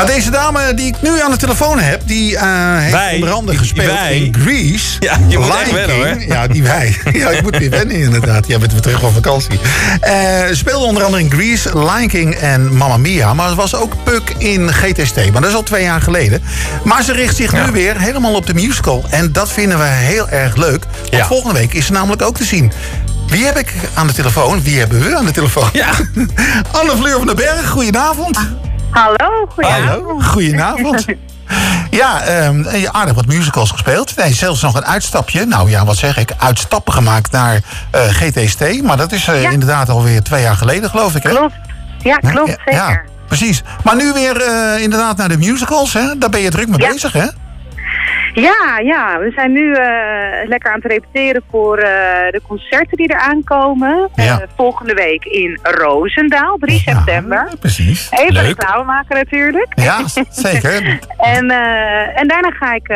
Nou, deze dame die ik nu aan de telefoon heb, die eh, heeft Wij. onder andere gespeeld wij. in Grease. Ja, je moet Lion echt wennen, King. hoor. Ja, die wij. Ja, ik moet weer wennen inderdaad. Jij bent weer terug van vakantie. Eh, speelde onder andere in Grease, Lion King en Mamma Mia. Maar ze was ook Puck in GTST. Maar dat is al twee jaar geleden. Maar ze richt zich nu weer helemaal op de musical. En dat vinden we heel erg leuk. Want Ja. volgende week is ze namelijk ook te zien. Wie heb ik aan de telefoon? Wie hebben we aan de telefoon? Ja. Anne Fleur van den Berg, goedenavond. Hallo, goedenavond. Hallo, goedenavond. Ja, ehm, je hebt aardig wat musicals gespeeld. Nee, zelfs nog een uitstapje. Nou ja, wat zeg ik? Uitstappen gemaakt naar eh, GTST. Maar dat is eh, Ja. inderdaad alweer twee jaar geleden, geloof ik. Hè? Klopt. Ja, klopt, Ja, zeker. Ja, precies. Maar nu weer eh, inderdaad naar de musicals. Hè? Daar ben je druk mee Ja. bezig, hè? Ja, ja, we zijn nu eh, lekker aan het repeteren voor eh, de concerten die er aankomen. Ja. Eh, volgende week in Roosendaal, 3 september. Ja, precies. Even reclame maken natuurlijk. Ja, zeker. En, en daarna ga ik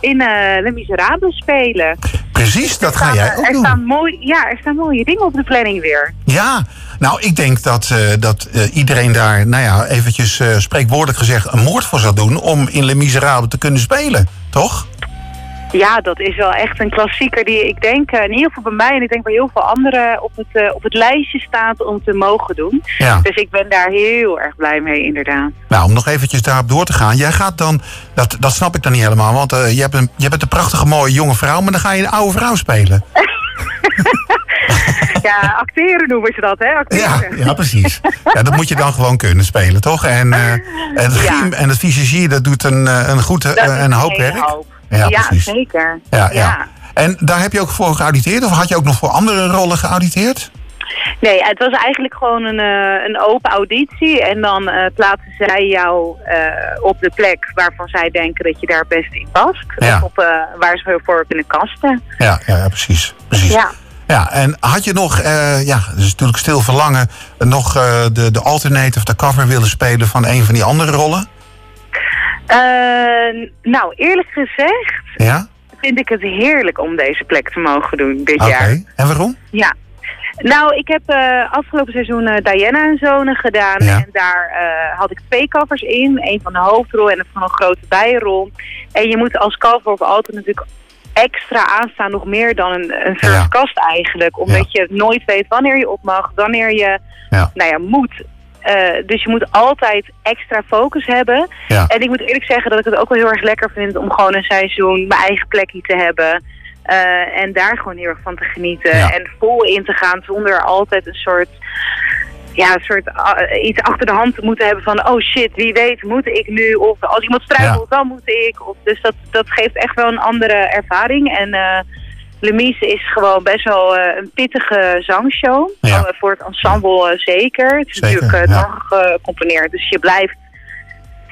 in Les Miserables spelen. Precies, dat ga jij ook er doen. Staan mooi, ja, er staan mooie dingen op de planning weer. Ja, nou, ik denk dat, dat iedereen daar, nou ja, eventjes eh, spreekwoordelijk gezegd, een moord voor zou doen om in Le Miserable te kunnen spelen, toch? Ja, dat is wel echt een klassieker die ik denk, eh, in ieder geval bij mij en ik denk bij heel veel anderen op het, eh, op het lijstje staat om te mogen doen. Ja. Dus ik ben daar heel erg blij mee, inderdaad. Nou, om nog eventjes daarop door te gaan. Jij gaat dan, dat, dat snap ik dan niet helemaal, want eh, je, hebt een, je bent een prachtige mooie jonge vrouw, maar dan ga je een oude vrouw spelen. Ja, acteren noemen ze dat, hè? Ja, Acteren. ja precies. Ja, dat moet je dan gewoon kunnen spelen, toch? En, eh, en het Ja. griem en het visagie, dat doet een, eh, een, goed, eh, een hoop werk. hoop. Ja, Ja, precies. zeker. Ja, ja. En daar heb je ook voor geauditeerd? Of had je ook nog voor andere rollen geauditeerd? Nee, het was eigenlijk gewoon een, een open auditie. En dan plaatsen zij jou op de plek waarvan zij denken dat je daar best in past. Ja. Of op, waar ze voor kunnen kasten. Ja, ja, ja, precies. precies. Ja. Ja, en had je nog, eh, ja, dat is natuurlijk stil verlangen, nog eh, de, de alternate of de cover willen spelen van een van die andere rollen? Eh, nou, eerlijk gezegd Ja? vind ik het heerlijk om deze plek te mogen doen dit Oké. jaar. En waarom? Ja. Nou, ik heb afgelopen seizoen Diana en Zonen gedaan. Ja. En daar had ik twee covers in. Een van de hoofdrol en een van een grote bijrol. En je moet als cover ook altijd natuurlijk extra aanstaan. Nog meer dan een, een Ja. cast eigenlijk. Omdat je nooit weet wanneer je op mag. Wanneer je Ja. nou ja, moet. Eh, dus je moet altijd extra focus hebben. En ik moet eerlijk zeggen dat ik het ook wel heel erg lekker vind om gewoon een seizoen mijn eigen plekje te hebben. Eh, en daar gewoon heel erg van te genieten. En vol in te gaan zonder altijd een soort, ja, een soort ah, iets achter de hand te moeten hebben van oh shit, wie weet moet ik nu. Of als iemand struikelt, dan moet ik. Of, dus dat, dat geeft echt wel een andere ervaring. En eh Lemise is gewoon best wel eh, een pittige zangshow. Ja. Eh, voor het ensemble eh, zeker. Het is Zeker, natuurlijk ja. uh, gecomponeerd. Dus je blijft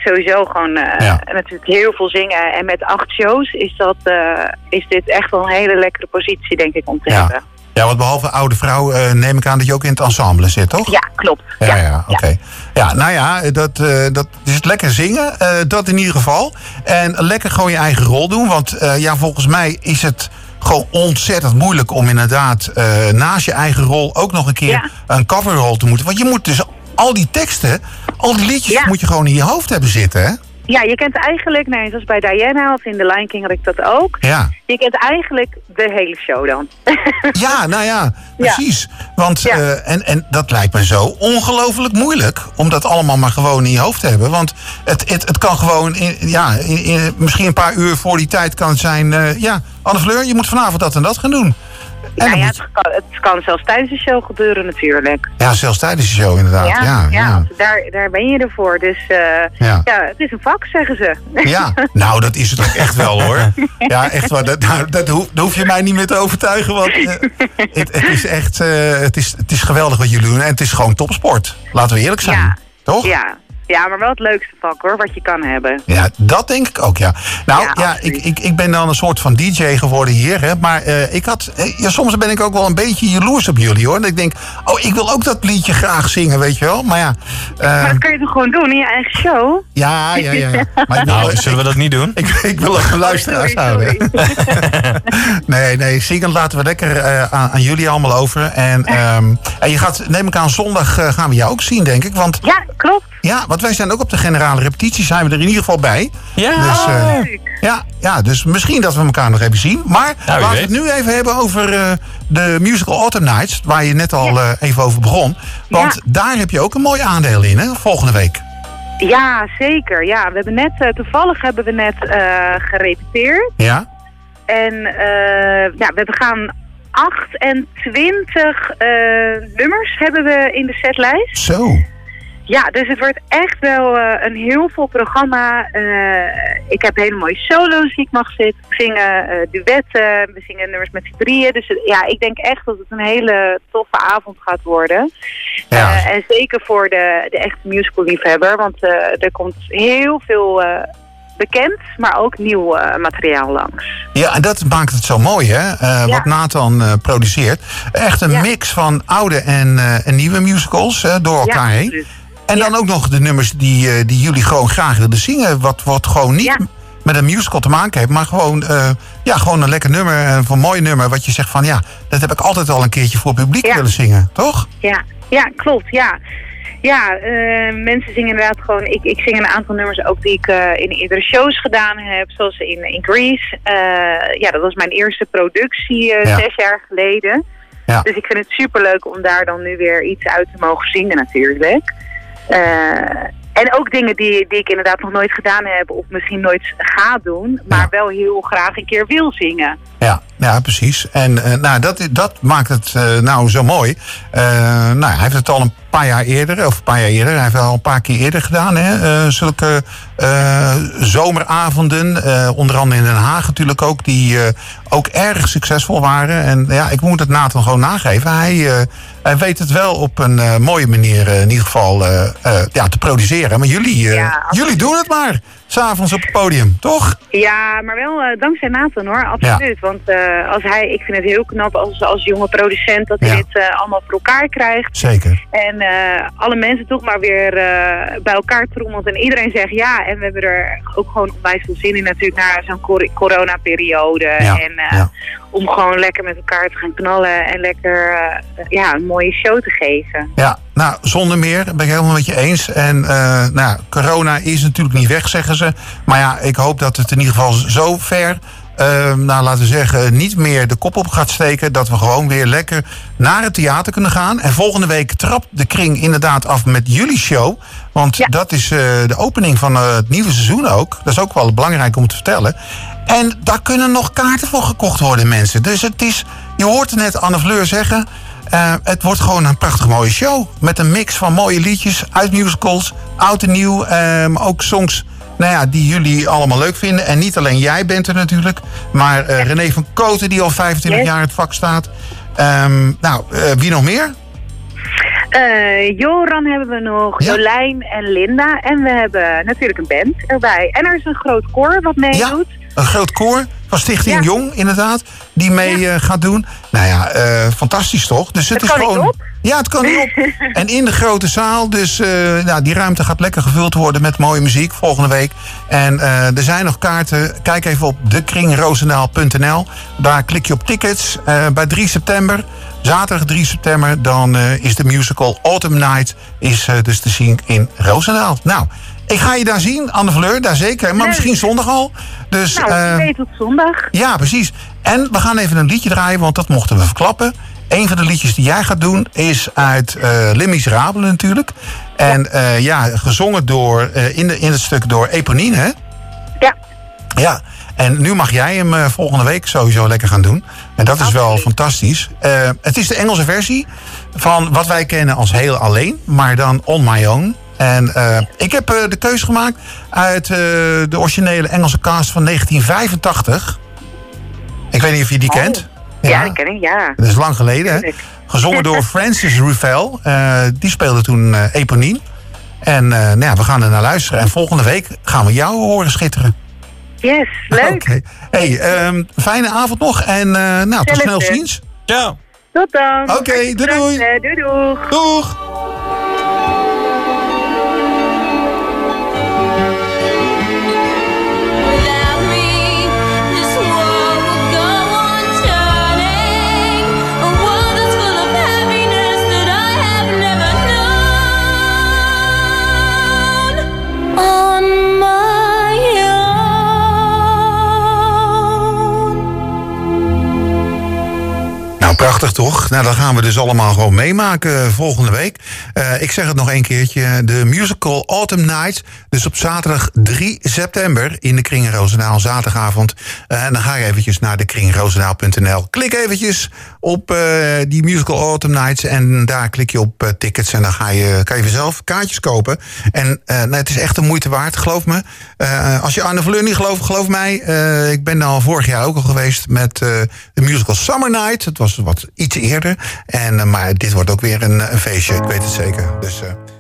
sowieso gewoon eh, natuurlijk heel veel zingen. En met acht shows is, dat, eh, is dit echt wel een hele lekkere positie, denk ik, om te hebben. Ja, want behalve oude vrouw eh, neem ik aan dat je ook in het ensemble zit, toch? Ja, klopt. Ja, ja, oké. Ja, nou ja, dat, eh, dat is het lekker zingen, eh, dat in ieder geval. En lekker gewoon je eigen rol doen, want ja, volgens mij is het gewoon ontzettend moeilijk om inderdaad naast je eigen rol ook nog een keer Ja. een coverrol te moeten. Want je moet dus al die teksten, al die liedjes Ja. moet je gewoon in je hoofd hebben zitten, hè? Ja, je kent eigenlijk, nee, zoals bij Diana of in The Lion King had ik dat ook. Ja. Je kent eigenlijk de hele show dan. Ja, nou ja, precies. Want, Ja. eh, en, en dat lijkt me zo ongelooflijk moeilijk om dat allemaal maar gewoon in je hoofd te hebben. Want het, het, het kan gewoon, in, ja, in, in- misschien een paar uur voor die tijd kan het zijn, eh, ja, Anne Fleur, je moet vanavond dat en dat gaan doen. Ja, ja, het, kan, het kan zelfs tijdens de show gebeuren natuurlijk. ja, zelfs tijdens de show inderdaad. Ja, ja, ja. Daar, daar ben je ervoor. Dus eh, Ja. ja. het is een vak, zeggen ze. nou dat is het ook echt wel hoor. Ja, echt waar. Dat, nou, dat hoef, daar hoef je mij niet meer te overtuigen. Want eh, het, het is echt, eh, het, is, het is geweldig wat jullie doen. En het is gewoon topsport. Laten we eerlijk zijn. Ja. Toch? Ja. Ja, maar wel het leukste vak hoor, wat je kan hebben. Ja, dat denk ik ook, ja. Nou, ja, Ja, ik, ik, ik ben dan een soort van DJ geworden hier, hè. Maar eh, ik had, eh, ja, soms ben ik ook wel een beetje jaloers op jullie, hoor. Dat ik denk, oh, ik wil ook dat liedje graag zingen, weet je wel. Maar ja, eh, Maar dat kun je toch gewoon doen in je eigen show? ja, ja, ja. Maar Nou, zullen we dat niet doen? ik, ik wil ook een luisteraars Sorry, houden. sorry. Nee, nee, zingen laten we lekker eh, aan, aan jullie allemaal over. En, ehm, en je gaat, neem ik aan, zondag eh, gaan we jou ook zien, denk ik. Want Ja, klopt. Ja, want wij zijn ook op de generale repetitie, zijn we er in ieder geval bij. Ja. Dus, eh, Oh, leuk. ja, ja, dus misschien dat we elkaar nog even zien. Maar wie laten we het nu even hebben over eh, de musical Autumn Nights, waar je net al Ja. eh, even over begon. Want Ja. daar heb je ook een mooi aandeel in, hè, volgende week. Ja, zeker. Ja, we hebben net, toevallig hebben we net eh, gerepeteerd. Ja? En eh, ja, we gaan 28 eh, nummers hebben we in de setlijst. Zo. Ja, dus het wordt echt wel eh, een heel vol programma. Eh, ik heb hele mooie solo's die ik mag zitten, zingen, eh, duetten, we zingen nummers met z'n drieën. Dus ja, ik denk echt dat het een hele toffe avond gaat worden. Ja. En zeker voor de, de echte musical liefhebber, want er komt heel veel bekend, maar ook nieuw materiaal langs. Ja, en dat maakt het zo mooi, hè? Wat Nathan produceert. Echt een Ja. mix van oude en, en nieuwe musicals door elkaar ja, heen. absoluut. En dan ook nog de nummers die, eh, die jullie gewoon graag willen zingen. Wat, wat gewoon niet met een musical te maken heeft. Maar gewoon, eh, ja, gewoon een lekker nummer. Een een mooi nummer. Wat je zegt van ja, dat heb ik altijd al een keertje voor publiek Ja. willen zingen. Toch? Ja, ja klopt. Ja, ja eh, mensen zingen inderdaad gewoon. Ik, ik zing een aantal nummers ook die ik eh, in eerdere shows gedaan heb, zoals in, in Greece. Eh, ja, dat was mijn eerste productie eh, Ja. zes jaar geleden. Ja. Dus ik vind het superleuk om daar dan nu weer iets uit te mogen zingen, natuurlijk. Eh, en ook dingen die, die ik inderdaad nog nooit gedaan heb, of misschien nooit ga doen, maar Ja. wel heel graag een keer wil zingen. Ja, ja precies. En eh, nou, dat, dat maakt het eh, nou zo mooi. Nou, hij heeft het al een paar jaar eerder, of een paar jaar eerder, hij heeft het al een paar keer eerder gedaan. Hè? Zulke zomeravonden, onder andere in Den Haag natuurlijk ook, die ook erg succesvol waren. En ja, ik moet het Nathan gewoon nageven. Hij, hij weet het wel op een eh, mooie manier eh, in ieder geval eh, ja, te produceren. Maar jullie, Ja, jullie doen het maar, s'avonds op het podium, toch? Ja, maar wel dankzij Nathan hoor, absoluut. Want als hij, ik vind het heel knap als, als jonge producent dat hij Ja. dit allemaal voor elkaar krijgt. Zeker. En alle mensen toch maar weer bij elkaar trommelt en iedereen zegt ja. En we hebben er ook gewoon onwijs veel zin in natuurlijk na zo'n cor- coronaperiode. En om gewoon lekker met elkaar te gaan knallen en lekker ja, een mooie show te geven. Ja, nou, zonder meer, ben ik helemaal met je eens. En eh, nou, corona is natuurlijk niet weg, zeggen ze. Maar ja, ik hoop dat het in ieder geval zo ver, eh, nou, laten we zeggen, niet meer de kop op gaat steken. Dat we gewoon weer lekker naar het theater kunnen gaan. En volgende week trapt de kring inderdaad af met jullie show. Want Ja. dat is eh, de opening van het nieuwe seizoen ook. Dat is ook wel belangrijk om te vertellen. En daar kunnen nog kaarten voor gekocht worden, mensen. Dus het is, je hoort het net Anne Fleur zeggen. Eh, het wordt gewoon een prachtig mooie show. Met een mix van mooie liedjes uit musicals, oud en nieuw. maar ook songs nou ja, die jullie allemaal leuk vinden. En niet alleen jij bent er natuurlijk. Maar eh, René van Koten, die al 25 Yes. jaar in het vak staat. Ehm, nou, wie nog meer? Joran hebben we nog, Ja. Jolijn en Linda. En we hebben natuurlijk een band erbij. En er is een groot koor wat Ja, meedoet. Een groot koor van Stichting Ja. Jong, inderdaad. Die mee eh, gaat doen. Nou ja, eh, fantastisch toch? Dus het, Het is gewoon. op. Ja, het kan niet op. en in de grote zaal. Dus eh, nou, die ruimte gaat lekker gevuld worden met mooie muziek volgende week. En eh, er zijn nog kaarten. Kijk even op dekringroosendaal.nl. Daar klik je op tickets. Eh, bij 3 september. Zaterdag 3 september, dan is de musical Autumn Night is, dus te zien in Roosendaal. Nou, ik ga je daar zien, Anne Fleur, daar zeker. Maar misschien zondag al. Dus, Nou, weet tot zondag. ja, precies. En we gaan even een liedje draaien, want dat mochten we verklappen. Een van de liedjes die jij gaat doen is uit uh, Les Miserables natuurlijk. En uh, ja, gezongen door, uh, in, de, in het stuk door Eponine, hè? Ja. Ja, en nu mag jij hem uh, volgende week sowieso lekker gaan doen. En dat is wel fantastisch. Uh, het is de Engelse versie van wat wij kennen als Heel Alleen, maar dan On My Own. En uh, ik heb de keuze gemaakt uit de originele Engelse cast van 1985. Ik weet niet of je die Oh. kent. Ja, ja, die ken ik, ja. Dat is lang geleden, hè? Gezongen door Francis Ruffel. Uh, die speelde toen uh, Eponine. En nou ja, we gaan er naar luisteren. En volgende week gaan we jou horen schitteren. Yes, leuk. Oké. Hey, um, fijne avond nog. En nou, tot snel ziens. Ja. Tot dan. Oké, doei, doei. Doei doeg. Doeg! Prachtig toch? Nou, dat gaan we dus allemaal gewoon meemaken eh, volgende week. Eh, ik zeg het nog een keertje. De musical Autumn Night. Dus op zaterdag 3 september in de Kring in Roosendaal. Zaterdagavond. Eh, en dan ga je eventjes naar de. Klik eventjes op die musical Autumn Nights. En daar klik je op tickets. En dan ga je, kan je vanzelf kaartjes kopen. En nou, het is echt de moeite waard, geloof me. Als je Arne Verleur niet gelooft, geloof mij. ik ben al vorig jaar ook al geweest met de musical Summer Night. Het was iets eerder. En, eh, maar dit wordt ook weer een, een feestje, ik weet het zeker. Dus... eh,